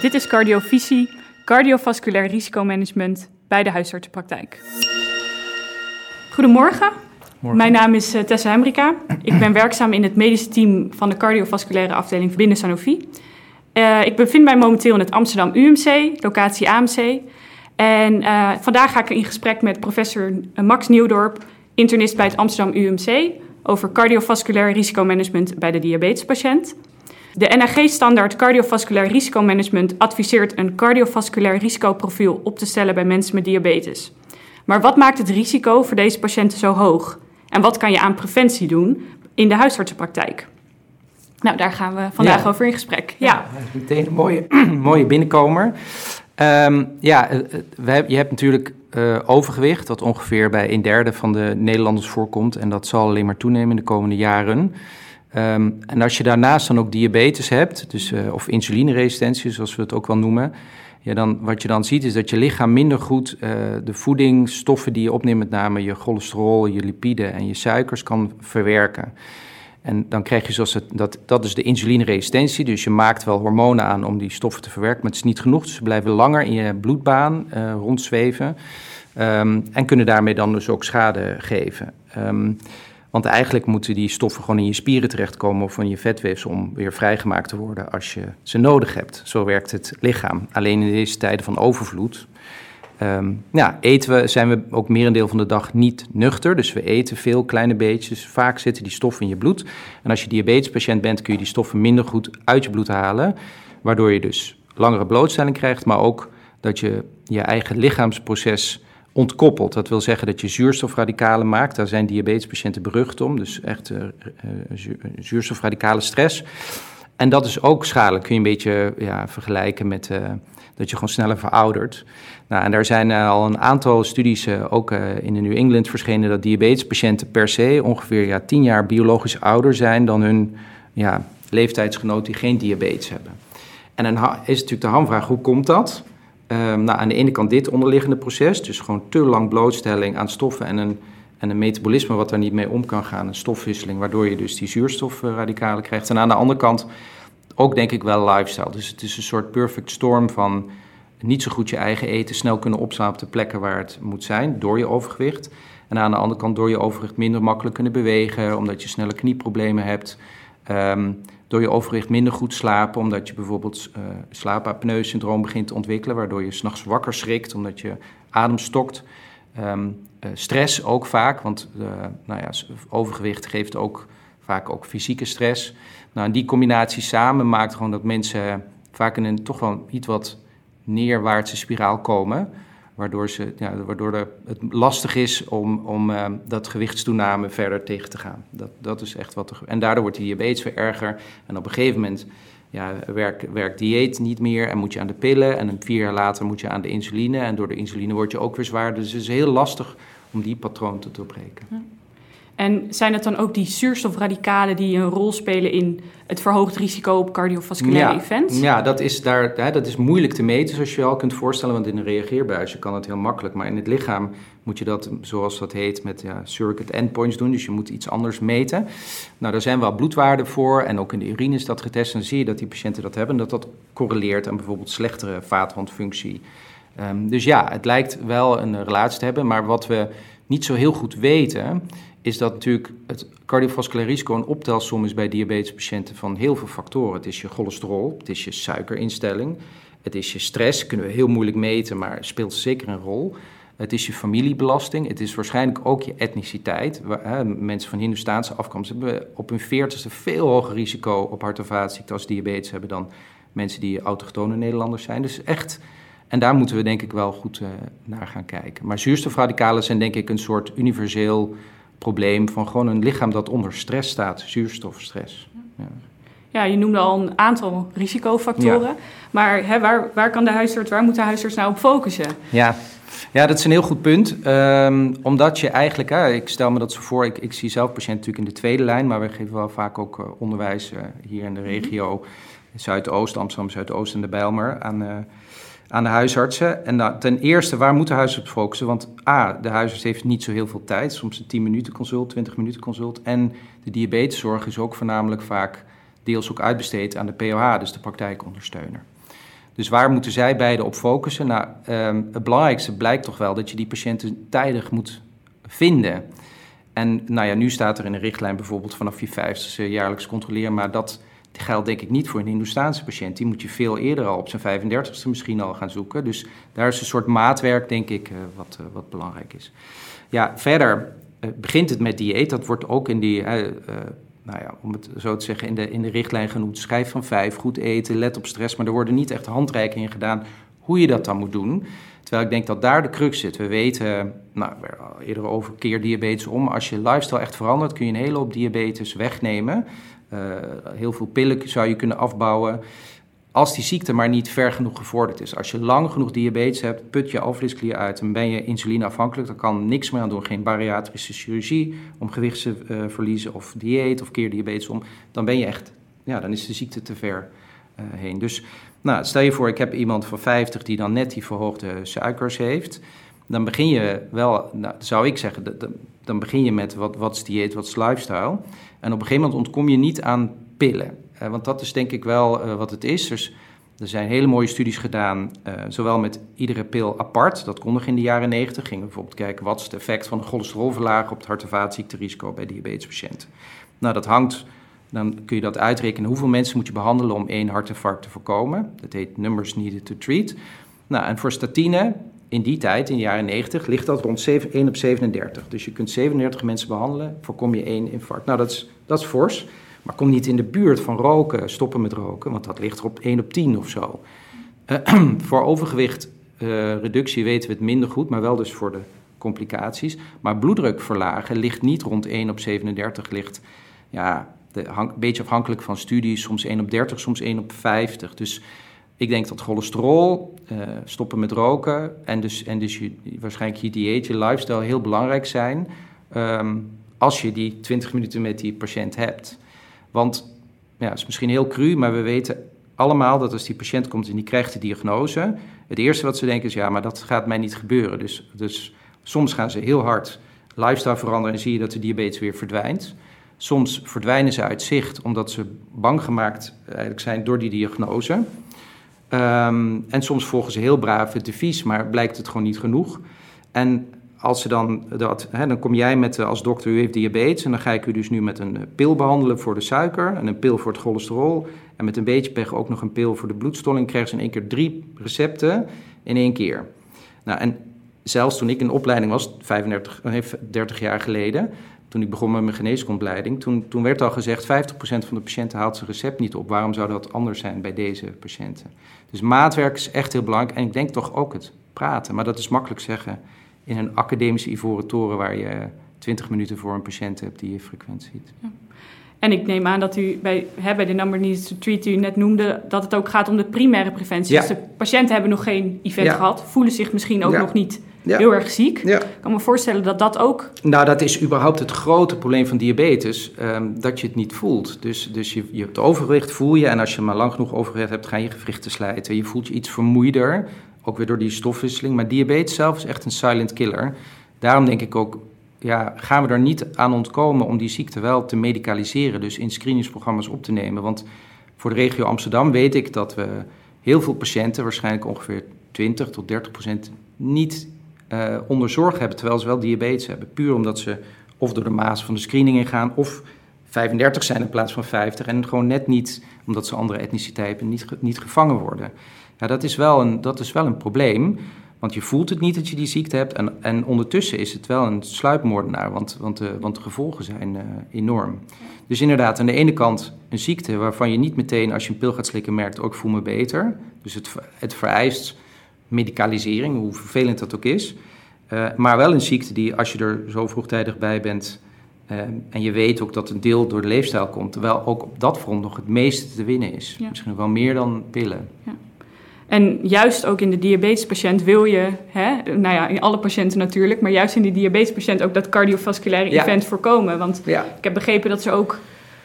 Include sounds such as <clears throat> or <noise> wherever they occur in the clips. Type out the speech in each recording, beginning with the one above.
Dit is Cardiovisie, cardiovasculair risicomanagement bij de huisartsenpraktijk. Goedemorgen. Mijn naam is eh, Tessa Hemrika. Ik ben werkzaam in het medische team van de cardiovasculaire afdeling binnen Sanofi. Uh, ik bevind mij momenteel in het Amsterdam UMC, locatie AMC. En uh, vandaag ga ik in gesprek met professor Max Nieuwdorp, internist bij het Amsterdam UMC, over cardiovasculair risicomanagement bij de diabetespatiënt. De NAG-standaard cardiovasculair risicomanagement adviseert een cardiovasculair risicoprofiel op te stellen bij mensen met diabetes. Maar wat maakt het risico voor deze patiënten zo hoog? En wat kan je aan preventie doen in de huisartsenpraktijk? Nou, daar gaan we vandaag Ja. over in gesprek. Ja, meteen een mooie, <clears throat> mooie binnenkomer. Ehm, ja, eh, eh, we je hebt natuurlijk eh, overgewicht, dat ongeveer bij een derde van de Nederlanders voorkomt. En dat zal alleen maar toenemen in de komende jaren. Ehm, en als je daarnaast dan ook diabetes hebt, dus, eh, of insulineresistentie, zoals we het ook wel noemen. Ja, dan, wat je dan ziet is dat je lichaam minder goed eh, de voeding, stoffen die je opneemt, met name je cholesterol, je lipiden en je suikers, kan verwerken. En dan krijg je zoals dat, dat is de insulineresistentie. Dus je maakt wel hormonen aan om die stoffen te verwerken, maar het is niet genoeg. Dus ze blijven langer in je bloedbaan eh, rondzweven. ehm, en kunnen daarmee dan dus ook schade geven. Ehm, want eigenlijk moeten die stoffen gewoon in je spieren terechtkomen of in je vetweefsel om weer vrijgemaakt te worden als je ze nodig hebt. Zo werkt het lichaam. Alleen in deze tijden van overvloed Ehm, ja, eten we, zijn we ook merendeel van de dag niet nuchter. Dus we eten veel kleine beetjes. Vaak zitten die stoffen in je bloed. En als je diabetespatiënt bent, kun je die stoffen minder goed uit je bloed halen. Waardoor je dus langere blootstelling krijgt, maar ook dat je je eigen lichaamsproces ontkoppelt. Dat wil zeggen dat je zuurstofradicalen maakt. Daar zijn diabetespatiënten berucht om. Dus echt zu- zuurstofradicale stress. En dat is ook schadelijk. Kun je een beetje ja, vergelijken met eh, dat je gewoon sneller veroudert. Nou, en daar zijn eh, al een aantal studies, eh, ook in de New England verschenen, dat diabetespatiënten per se ongeveer ja, 10 jaar biologisch ouder zijn dan hun ja, leeftijdsgenoot die geen diabetes hebben. En dan is natuurlijk de hamvraag, hoe komt dat? Ehm, nou, aan de ene kant dit onderliggende proces, dus gewoon te lang blootstelling aan stoffen en een, en een metabolisme wat daar niet mee om kan gaan, een stofwisseling, waardoor je dus die zuurstofradicalen krijgt. En aan de andere kant ook denk ik wel lifestyle. Dus het is een soort perfect storm van niet zo goed je eigen eten snel kunnen opslaan op de plekken waar het moet zijn, door je overgewicht. En aan de andere kant door je overgewicht minder makkelijk kunnen bewegen, omdat je snelle knieproblemen hebt. Ehm, door je overgewicht minder goed slapen, omdat je bijvoorbeeld uh, slaapapneu-syndroom begint te ontwikkelen, waardoor je s'nachts wakker schrikt, omdat je adem stokt. Ehm, uh, stress ook vaak, want uh, nou ja, overgewicht geeft ook vaak ook fysieke stress. Nou, die combinatie samen maakt gewoon dat mensen vaak in een toch wel iets wat neerwaartse spiraal komen. Waardoor, ze, ja, waardoor het lastig is om, om uh, dat gewichtstoename verder tegen te gaan. Dat, dat is echt wat en daardoor wordt die diabetes weer erger. En op een gegeven moment ja, werkt werk dieet niet meer en moet je aan de pillen. En vier jaar later moet je aan de insuline. En door de insuline word je ook weer zwaarder. Dus het is heel lastig om die patroon te doorbreken. Ja. En zijn het dan ook die zuurstofradicalen die een rol spelen in het verhoogd risico op cardiovasculaire ja, events? Ja, dat is, daar, hè, dat is moeilijk te meten, zoals je je al kunt voorstellen. Want in een reageerbuisje kan het heel makkelijk. Maar in het lichaam moet je dat, zoals dat heet, met ja, surrogate endpoints doen. Dus je moet iets anders meten. Nou, daar zijn wel bloedwaarden voor. En ook in de urine is dat getest. En dan zie je dat die patiënten dat hebben. Dat dat correleert aan bijvoorbeeld slechtere vaatwandfunctie. Um, dus ja, het lijkt wel een relatie te hebben. Maar wat we niet zo heel goed weten is dat natuurlijk het cardiovasculair risico een optelsom is bij diabetespatiënten van heel veel factoren. Het is je cholesterol, het is je suikerinstelling, het is je stress, kunnen we heel moeilijk meten, maar speelt zeker een rol. Het is je familiebelasting, het is waarschijnlijk ook je etniciteit. Mensen van Hindoestaanse afkomst hebben op hun veertigste veel hoger risico op hart- en vaatziekten als diabetes hebben dan mensen die autochtone Nederlanders zijn. Dus echt, en daar moeten we denk ik wel goed uh, naar gaan kijken. Maar zuurstofradicalen zijn denk ik een soort universeel probleem van gewoon een lichaam dat onder stress staat, zuurstofstress. Ja, ja je noemde al een aantal risicofactoren, ja. maar hè, waar, waar kan de huisarts, waar moet de huisarts nou op focussen? Ja. Ja, dat is een heel goed punt. Um, omdat je eigenlijk, ik stel me dat zo voor, ik, ik zie zelf patiënten natuurlijk in de tweede lijn, maar we geven wel vaak ook uh, onderwijs uh, hier in de regio, Zuidoost, Amsterdam, Zuidoost en de Bijlmer aan, uh, aan de huisartsen. En nou, ten eerste, waar moet de huisarts focussen? Want A, de huisarts heeft niet zo heel veel tijd, soms een 10 minuten consult, 20 minuten consult. En de diabeteszorg is ook voornamelijk vaak deels ook uitbesteed aan de POH, dus de praktijkondersteuner. Dus waar moeten zij beide op focussen? Nou, ehm, het belangrijkste blijkt toch wel dat je die patiënten tijdig moet vinden. En nou ja, nu staat er in de richtlijn bijvoorbeeld vanaf je vijftigste jaarlijks controleren, maar dat geldt denk ik niet voor een Hindoestaanse patiënt. Die moet je veel eerder al op zijn 35ste misschien al gaan zoeken. Dus daar is een soort maatwerk, denk ik, eh, wat, eh, wat belangrijk is. Ja, verder eh, begint het met dieet. Dat wordt ook in die, nou ja, om het zo te zeggen, in de, in de richtlijn genoemd. Schrijf van vijf, goed eten, let op stress. Maar er worden niet echt handreikingen gedaan hoe je dat dan moet doen. Terwijl ik denk dat daar de crux zit. We weten, nou, eerder over keer diabetes om. Als je lifestyle echt verandert, kun je een hele hoop diabetes wegnemen. Uh, heel veel pillen zou je kunnen afbouwen. Als die ziekte maar niet ver genoeg gevorderd is. Als je lang genoeg diabetes hebt, put je alvleesklier uit en ben je insulineafhankelijk, dan kan niks meer aan doen. Geen bariatrische chirurgie om gewicht te uh, of dieet of keer diabetes om. Dan ben je echt, ja, dan is de ziekte te ver uh, heen. Dus nou, stel je voor, ik heb iemand van 50 die dan net die verhoogde suikers heeft. Dan begin je wel, nou, zou ik zeggen, dan begin je met wat, wat is dieet, wat is lifestyle. En op een gegeven moment ontkom je niet aan pillen. Uh, want dat is denk ik wel uh, wat het is. Dus er zijn hele mooie studies gedaan, uh, zowel met iedere pil apart. Dat kon nog in de jaren 90. Gingen we bijvoorbeeld kijken wat is het effect van de cholesterolverlager op het hart- en vaatziekterisico bij diabetespatiënten. Nou, dat hangt dan kun je dat uitrekenen. Hoeveel mensen moet je behandelen om één hartinfarct te voorkomen? Dat heet numbers needed to treat. Nou, en voor statine, in die tijd, in de jaren 90, ligt dat rond 7, 1 op 37. Dus je kunt 37 mensen behandelen, voorkom je één infarct. Nou, dat is, dat is fors. Maar kom niet in de buurt van roken, stoppen met roken, want dat ligt er op 1 op 10 of zo. Uh, <clears throat> voor overgewicht uh, reductie weten we het minder goed, maar wel dus voor de complicaties. Maar bloeddruk verlagen ligt niet rond 1 op 37, ligt ja, een beetje afhankelijk van studies, soms 1 op 30, soms 1 op 50. Dus ik denk dat cholesterol, uh, stoppen met roken en dus, en dus je, waarschijnlijk je dieet, je lifestyle heel belangrijk zijn um, als je die 20 minuten met die patiënt hebt. Want ja, het is misschien heel cru, maar we weten allemaal dat als die patiënt komt en die krijgt de diagnose, het eerste wat ze denken is ja, maar dat gaat mij niet gebeuren. Dus, dus soms gaan ze heel hard lifestyle veranderen en zie je dat de diabetes weer verdwijnt. Soms verdwijnen ze uit zicht omdat ze bang gemaakt eigenlijk zijn door die diagnose. Um, en soms volgen ze heel braaf het advies, maar blijkt het gewoon niet genoeg. En als ze dan, dat, hè, dan kom jij met als dokter, u heeft diabetes en dan ga ik u dus nu met een pil behandelen voor de suiker en een pil voor het cholesterol en met een beetje pech ook nog een pil voor de bloedstolling. Krijgen ze in één keer drie recepten in één keer. Nou, en zelfs toen ik in opleiding was, 35, 30 jaar geleden, toen ik begon met mijn geneeskondleiding, toen, toen werd al gezegd 50% van de patiënten haalt zijn recept niet op. Waarom zou dat anders zijn bij deze patiënten? Dus maatwerk is echt heel belangrijk. En ik denk toch ook het praten. Maar dat is makkelijk zeggen in een academische ivoren toren waar je 20 minuten voor een patiënt hebt die je frequent ziet. Ja. En ik neem aan dat u bij, hè, bij de Number Needs to Treat, u net noemde, dat het ook gaat om de primaire preventie. Ja. Dus de patiënten hebben nog geen event ja. gehad, voelen zich misschien ook nog niet heel erg ziek. Ik kan me voorstellen dat dat ook... Nou, dat is überhaupt het grote probleem van diabetes, um, dat je het niet voelt. Dus, dus je, je hebt overgewicht, voel je, en als je maar lang genoeg overgewicht hebt, gaan je gewrichten slijten. Je voelt je iets vermoeider, ook weer door die stofwisseling. Maar diabetes zelf is echt een silent killer. Daarom denk ik ook, ja, gaan we er niet aan ontkomen om die ziekte wel te medicaliseren, dus in screeningsprogramma's op te nemen. Want voor de regio Amsterdam weet ik dat we heel veel patiënten, waarschijnlijk ongeveer 20 tot 30 procent, niet uh, onder zorg hebben terwijl ze wel diabetes hebben. Puur omdat ze of door de maas van de screening ingaan of 35 zijn in plaats van 50 en gewoon net niet, omdat ze andere etniciteit hebben, niet, niet gevangen worden. Ja, dat is wel een, dat is wel een probleem. Want je voelt het niet dat je die ziekte hebt. En, en ondertussen is het wel een sluipmoordenaar, want, want, de, want de gevolgen zijn uh, enorm. Dus inderdaad, aan de ene kant een ziekte waarvan je niet meteen als je een pil gaat slikken merkt, ook voel me beter. Dus het, het vereist medicalisering, hoe vervelend dat ook is. Uh, maar wel een ziekte die, als je er zo vroegtijdig bij bent, uh, en je weet ook dat een deel door de leefstijl komt, terwijl ook op dat front nog het meeste te winnen is. Ja. Misschien wel meer dan pillen. Ja. En juist ook in de diabetespatiënt wil je, hè, nou ja, in alle patiënten natuurlijk, maar juist in die diabetespatiënt ook dat cardiovasculaire ja. event voorkomen. Want ja. ik heb begrepen dat ze ook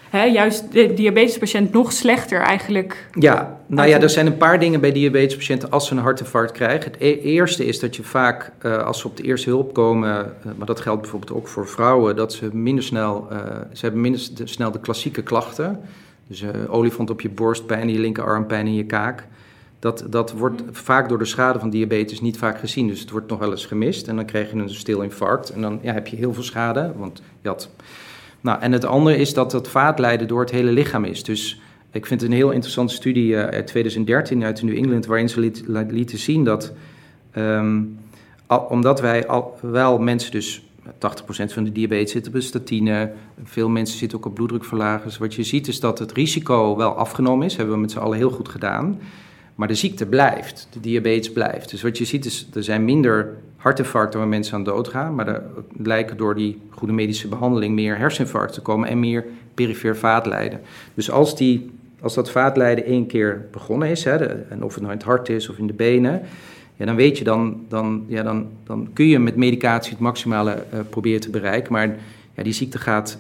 hè, juist de diabetespatiënt nog slechter eigenlijk. Ja, nou ja, er zijn een paar dingen bij diabetespatiënten als ze een hartinfarct krijgen. Het e-, eerste is dat je vaak, uh, als ze op de eerste hulp komen, uh, maar dat geldt bijvoorbeeld ook voor vrouwen, dat ze minder snel, uh, ze hebben minder snel de klassieke klachten. Dus olifant op je borst, pijn in je linkerarm, pijn in je kaak. Dat, dat wordt vaak door de schade van diabetes niet vaak gezien. Dus het wordt nog wel eens gemist. En dan krijg je een stil infarct. En dan ja, heb je heel veel schade. Want je had... nou, en het andere is dat het vaatlijden door het hele lichaam is. Dus ik vind een heel interessante studie uh, uit 2013 uit New England... waarin ze liet, lieten zien dat... Al, omdat wij al wel mensen dus 80% van de diabetes zit op statine. Veel mensen zitten ook op bloeddrukverlagers. Wat je ziet is dat het risico wel afgenomen is. Dat hebben we met z'n allen heel goed gedaan. Maar de ziekte blijft, de diabetes blijft. Dus wat je ziet is, er zijn minder hartinfarcten waar mensen aan doodgaan. Maar er lijken door die goede medische behandeling meer herseninfarcten te komen en meer perifeer vaatlijden. Dus als, die, als dat vaatlijden één keer begonnen is, hè, en of het nou in het hart is of in de benen, ja, dan weet je, dan, dan, ja, dan, dan kun je met medicatie het maximale uh, proberen te bereiken. Maar ja, die ziekte gaat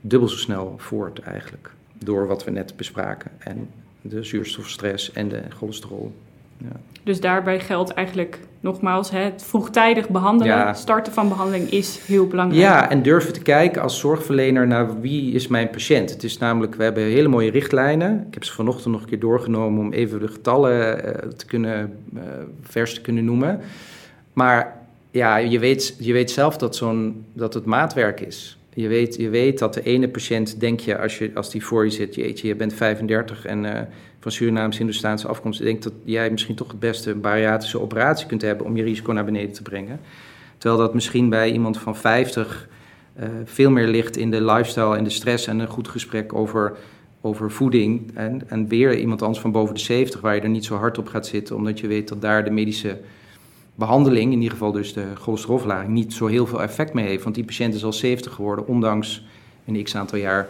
dubbel zo snel voort eigenlijk, door wat we net bespraken. En de zuurstofstress en de cholesterol. Ja. Dus daarbij geldt eigenlijk nogmaals, het vroegtijdig behandelen, starten van behandeling is heel belangrijk. Ja, en durven te kijken als zorgverlener naar wie is mijn patiënt. Het is namelijk, we hebben hele mooie richtlijnen. Ik heb ze vanochtend nog een keer doorgenomen om even de getallen uh, te kunnen, uh, vers te kunnen noemen. Maar ja, je weet, je weet zelf dat, zo'n, dat het maatwerk is. Je weet, je weet dat de ene patiënt, denk je als, je, als die voor je zit, jeetje, je bent 35 en uh, van Surinaamse Hindoestaanse afkomst, denkt dat jij misschien toch het beste bariatrische operatie kunt hebben om je risico naar beneden te brengen. Terwijl dat misschien bij iemand van 50 uh, eh, veel meer ligt in de lifestyle en de stress en een goed gesprek over, over voeding. En, en weer iemand anders van boven de 70, waar je er niet zo hard op gaat zitten, omdat je weet dat daar de medische behandeling, in ieder geval dus de cholesterolverlaging, niet zo heel veel effect mee heeft. Want die patiënt is al 70 geworden, ondanks een x aantal jaar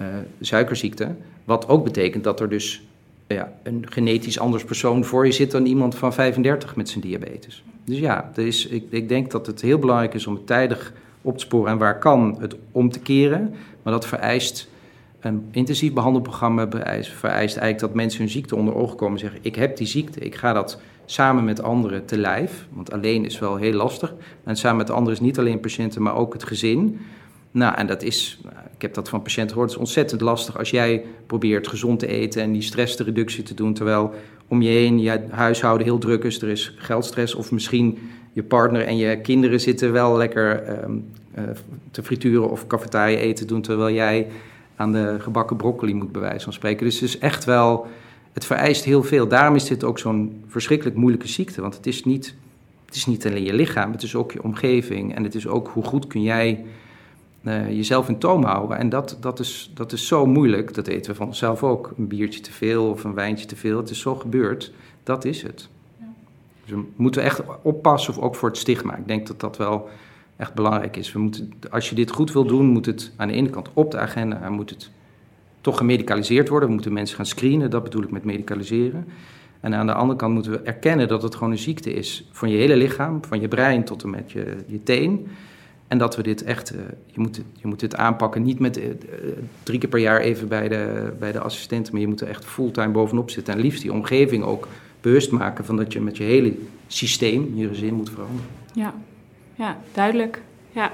uh, suikerziekte. Wat ook betekent dat er dus ja, een genetisch anders persoon voor je zit dan iemand van 35 met zijn diabetes. Dus ja, er is, ik, ik denk dat het heel belangrijk is om het tijdig op te sporen en waar kan het om te keren. Maar dat vereist een intensief behandelprogramma, vereist, vereist eigenlijk dat mensen hun ziekte onder ogen komen en zeggen: Ik heb die ziekte, ik ga dat samen met anderen te lijf. Want alleen is wel heel lastig. En samen met anderen is niet alleen patiënten, maar ook het gezin. Nou, en dat is, ik heb dat van patiënten gehoord, het is ontzettend lastig als jij probeert gezond te eten en die stressreductie te doen, terwijl om je heen je huishouden heel druk is, er is geldstress of misschien je partner en je kinderen zitten wel lekker ehm, eh, te frituren of cafetaria eten doen, terwijl jij aan de gebakken broccoli moet bij wijze van spreken. Dus het is echt wel het vereist heel veel. Daarom is dit ook zo'n verschrikkelijk moeilijke ziekte. Want het is, niet, het is niet alleen je lichaam, het is ook je omgeving. En het is ook hoe goed kun jij uh, jezelf in toom houden. En dat, dat, is, dat is zo moeilijk. Dat weten we van onszelf ook. Een biertje te veel of een wijntje te veel. Het is zo gebeurd. Dat is het. Ja. Dus we moeten echt oppassen, of ook voor het stigma. Ik denk dat dat wel echt belangrijk is. We moeten, als je dit goed wil doen, moet het aan de ene kant op de agenda en moet het toch gemedicaliseerd worden. We moeten mensen gaan screenen, dat bedoel ik met medicaliseren. En aan de andere kant moeten we erkennen dat het gewoon een ziekte is van je hele lichaam, van je brein tot en met je, je teen. En dat we dit echt, uh, je, moet, je moet dit aanpakken, niet met uh, drie keer per jaar even bij de, bij de assistent, maar je moet er echt fulltime bovenop zitten. En liefst die omgeving ook bewust maken van dat je met je hele systeem, je gezin moet veranderen. Ja, ja duidelijk. Ja,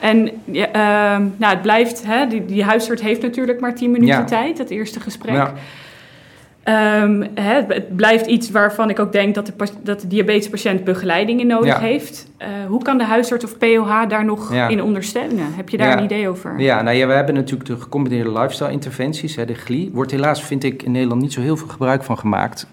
en ja, uh, nou, het blijft, hè, die, die huisarts heeft natuurlijk maar 10 minuten tijd, het eerste gesprek. Ja. Um, hè, het blijft iets waarvan ik ook denk dat de, dat de diabetespatiënt begeleiding in nodig heeft. Uh, hoe kan de huisarts of POH daar nog in ondersteunen? Heb je daar een idee over? Ja, nou ja, we hebben natuurlijk de gecombineerde lifestyle interventies, hè, de GLI. Wordt helaas, vind ik, in Nederland niet zo heel veel gebruik van gemaakt.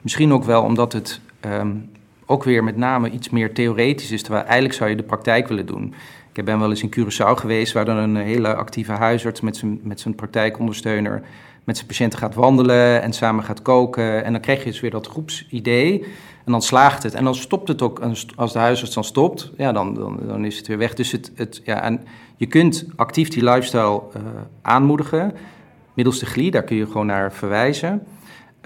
Misschien ook wel omdat het um, ook weer met name iets meer theoretisch is, terwijl eigenlijk zou je de praktijk willen doen. Ik ben wel eens in Curaçao geweest, waar dan een hele actieve huisarts met zijn, met zijn praktijkondersteuner met zijn patiënten gaat wandelen en samen gaat koken. En dan krijg je dus weer dat groepsidee. En dan slaagt het. En dan stopt het ook. Als de huisarts dan stopt, ja, dan, dan, dan is het weer weg. Dus het, het, ja, en je kunt actief die lifestyle uh, aanmoedigen. Middels de GLI, daar kun je gewoon naar verwijzen.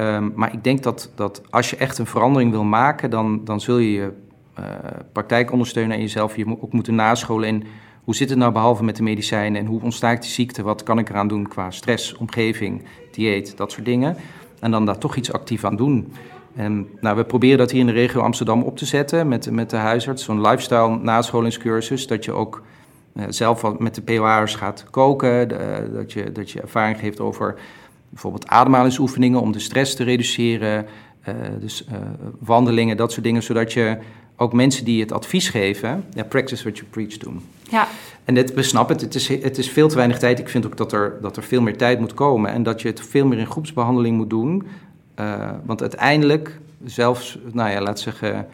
Um, maar ik denk dat, dat als je echt een verandering wil maken, dan, dan zul je je uh, praktijkondersteuner en jezelf je ook moeten nascholen in hoe zit het nou behalve met de medicijnen en hoe ontstaat die ziekte? Wat kan ik eraan doen qua stress, omgeving, dieet, dat soort dingen? En dan daar toch iets actief aan doen. En nou, we proberen dat hier in de regio Amsterdam op te zetten met, met de huisarts. Zo'n lifestyle nascholingscursus, dat je ook uh, zelf met de POA'ers gaat koken. dat, je, dat je ervaring geeft over bijvoorbeeld ademhalingsoefeningen om de stress te reduceren, dus wandelingen, dat soort dingen, zodat je ook mensen die het advies geven, ja, practice what you preach doen. Ja. En dit, we snappen het, het is, het is veel te weinig tijd. Ik vind ook dat er, dat er veel meer tijd moet komen en dat je het veel meer in groepsbehandeling moet doen. want uiteindelijk, zelfs, nou ja, laat zeggen,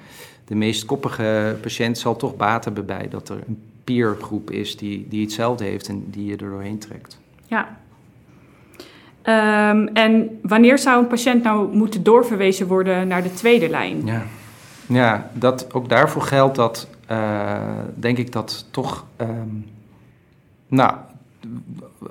de meest koppige patiënt zal toch baat hebben bij dat er een peergroep is die, die hetzelfde heeft en die je er doorheen trekt. Ja. Um, en wanneer zou een patiënt nou moeten doorverwezen worden naar de tweede lijn? Ja, ja dat, ook daarvoor geldt dat, uh, denk ik dat toch, um, nou,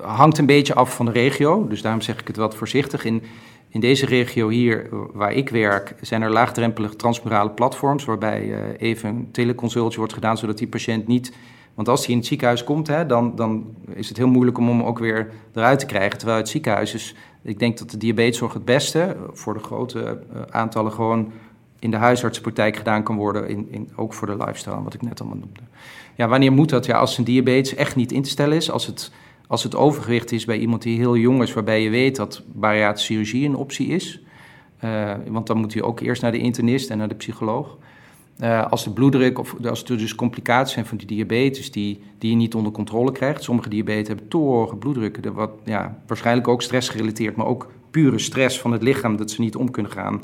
hangt een beetje af van de regio. Dus daarom zeg ik het wat voorzichtig. In, in deze regio hier waar ik werk zijn er laagdrempelige transmurale platforms waarbij uh, even een teleconsultje wordt gedaan zodat die patiënt niet want als hij in het ziekenhuis komt, hè, dan, dan is het heel moeilijk om hem ook weer eruit te krijgen. Terwijl het ziekenhuis is, ik denk dat de diabeteszorg het beste voor de grote uh, aantallen gewoon in de huisartsenpraktijk gedaan kan worden, in, in, ook voor de lifestyle, wat ik net allemaal noemde. Ja, wanneer moet dat? Ja, als een diabetes echt niet in te stellen is, als het, als het overgewicht is bij iemand die heel jong is, waarbij je weet dat bariatrische chirurgie een optie is. Uh, want dan moet hij ook eerst naar de internist en naar de psycholoog. Uh, als de bloeddruk of als er dus complicaties zijn van die diabetes die, die je niet onder controle krijgt. Sommige diabetes hebben torenhoge bloeddrukken, wat ja, waarschijnlijk ook stressgerelateerd, maar ook pure stress van het lichaam dat ze niet om kunnen gaan.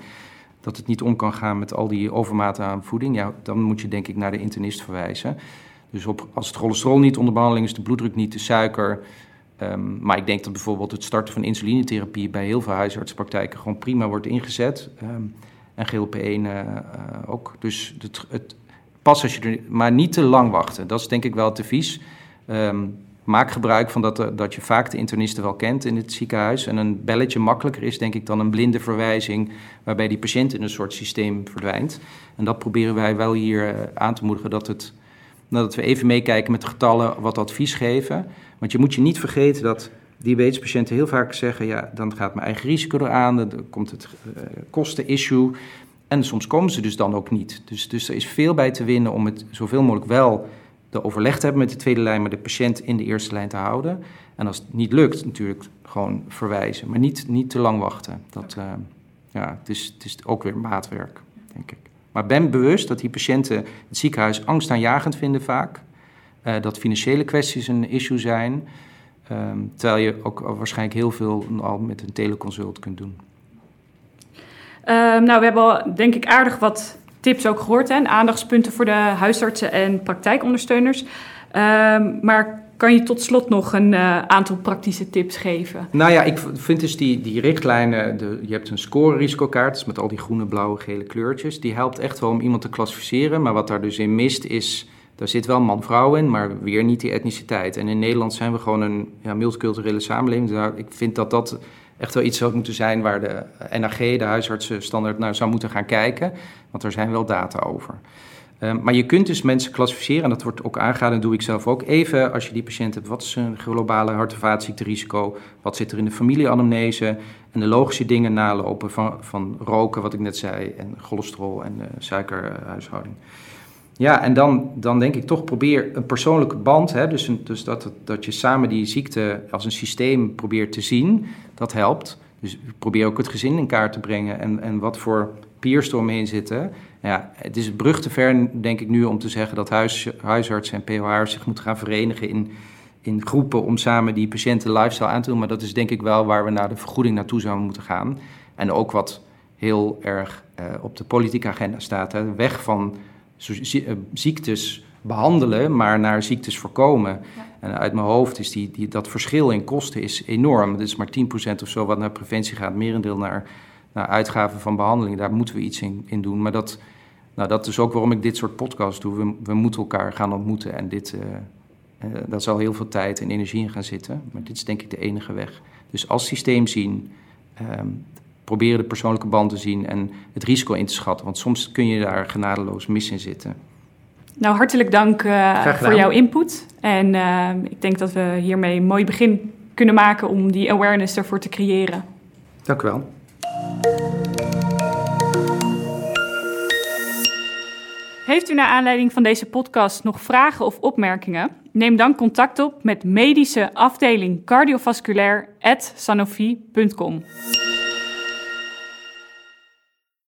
Dat het niet om kan gaan met al die overmaat aan voeding. Ja, dan moet je denk ik naar de internist verwijzen. Dus op, als het cholesterol niet onder behandeling is, de bloeddruk niet, de suiker. Um, maar ik denk dat bijvoorbeeld het starten van insulinetherapie bij heel veel huisartspraktijken gewoon prima wordt ingezet. Um, en GLP-1 uh, uh, ook. Dus het, het, pas als je er, maar niet te lang wachten. Dat is denk ik wel het advies. Um, maak gebruik van dat, dat je vaak de internisten wel kent in het ziekenhuis. En een belletje makkelijker is, denk ik, dan een blinde verwijzing. waarbij die patiënt in een soort systeem verdwijnt. En dat proberen wij wel hier aan te moedigen. Dat, het, dat we even meekijken met de getallen, wat advies geven. Want je moet je niet vergeten dat diabetespatiënten heel vaak zeggen: ja, dan gaat mijn eigen risico eraan, dan komt het uh, kosten-issue. En soms komen ze dus dan ook niet. Dus, dus er is veel bij te winnen om het zoveel mogelijk wel de overleg te hebben met de tweede lijn, maar de patiënt in de eerste lijn te houden. En als het niet lukt, natuurlijk gewoon verwijzen, maar niet, niet te lang wachten. Dat, uh, ja, het, is, het is ook weer maatwerk, denk ik. Maar ben bewust dat die patiënten het ziekenhuis angstaanjagend vinden vaak. Uh, dat financiële kwesties een issue zijn. Um, terwijl je ook waarschijnlijk heel veel al met een teleconsult kunt doen. Um, nou, we hebben al denk ik aardig wat tips ook gehoord. Hè? Aandachtspunten voor de huisartsen en praktijkondersteuners. Um, maar kan je tot slot nog een uh, aantal praktische tips geven? Nou ja, ik vind dus die, die richtlijnen, de, je hebt een score-risicokaart dus met al die groene, blauwe, gele kleurtjes. Die helpt echt wel om iemand te klassificeren. Maar wat daar dus in mist is daar zit wel man-vrouw in, maar weer niet die etniciteit. En in Nederland zijn we gewoon een ja, multiculturele samenleving. Dus ik vind dat dat echt wel iets zou moeten zijn waar de NAG, de huisartsenstandaard, naar zou moeten gaan kijken. Want er zijn wel data over. Um, maar je kunt dus mensen klassificeren, en dat wordt ook aangegaan, en doe ik zelf ook. Even als je die patiënt hebt, wat is een globale hart- en vaatziekterisico? Wat zit er in de familieanamnese? En de logische dingen nalopen van, van roken, wat ik net zei, en cholesterol en uh, suikerhuishouding. Ja, en dan, dan denk ik toch probeer een persoonlijke band, hè, dus, een, dus dat, dat je samen die ziekte als een systeem probeert te zien, dat helpt. Dus probeer ook het gezin in kaart te brengen en, en wat voor peers er omheen zitten. Ja, het is brug te ver, denk ik nu, om te zeggen dat huis, huisartsen en POH'ers zich moeten gaan verenigen in, in groepen om samen die patiënten lifestyle aan te doen. Maar dat is denk ik wel waar we naar de vergoeding naartoe zouden moeten gaan. En ook wat heel erg uh, op de politieke agenda staat. Hè. Weg van eh, ziektes behandelen, maar naar ziektes voorkomen. Ja. En uit mijn hoofd is die, die, dat verschil in kosten is enorm. Het is maar 10% of zo wat naar preventie gaat, merendeel naar, naar uitgaven van behandeling. Daar moeten we iets in, in doen. Maar dat, nou, dat is ook waarom ik dit soort podcasts doe. We, we moeten elkaar gaan ontmoeten en dit, uh, uh, daar zal heel veel tijd en energie in gaan zitten. Maar dit is denk ik de enige weg. Dus als systeem zien, um, proberen de persoonlijke band te zien en het risico in te schatten. Want soms kun je daar genadeloos mis in zitten. Nou, hartelijk dank uh, voor jouw input. En uh, ik denk dat we hiermee een mooi begin kunnen maken om die awareness ervoor te creëren. Dank u wel. Heeft u naar aanleiding van deze podcast nog vragen of opmerkingen? Neem dan contact op met medische afdeling cardiovasculair@sanofi.com.